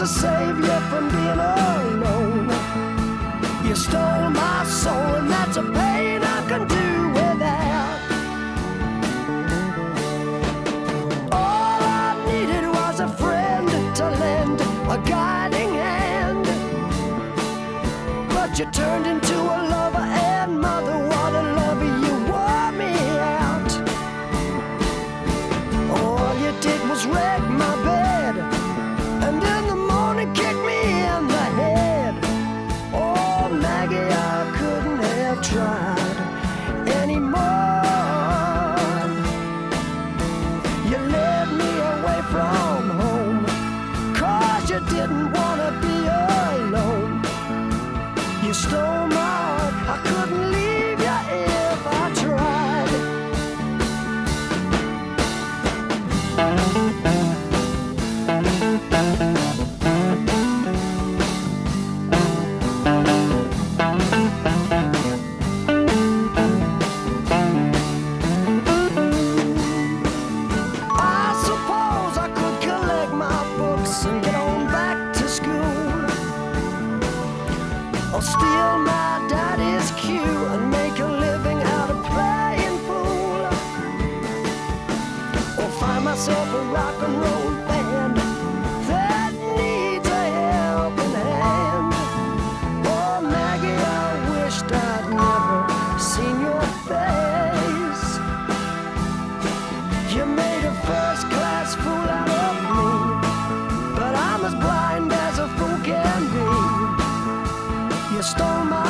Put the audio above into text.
to save you from being alone. You stole my soul, and that's a pain I can do without. All I needed was a friend to lend a guiding hand. But you turned into a lover from home, cause you didn't wanna be alone. You stole myself a rock and roll band that needs a helping hand. Oh, Maggie, I wished I'd never seen your face. You made a first class fool out of me, but I'm as blind as a fool can be. You stole my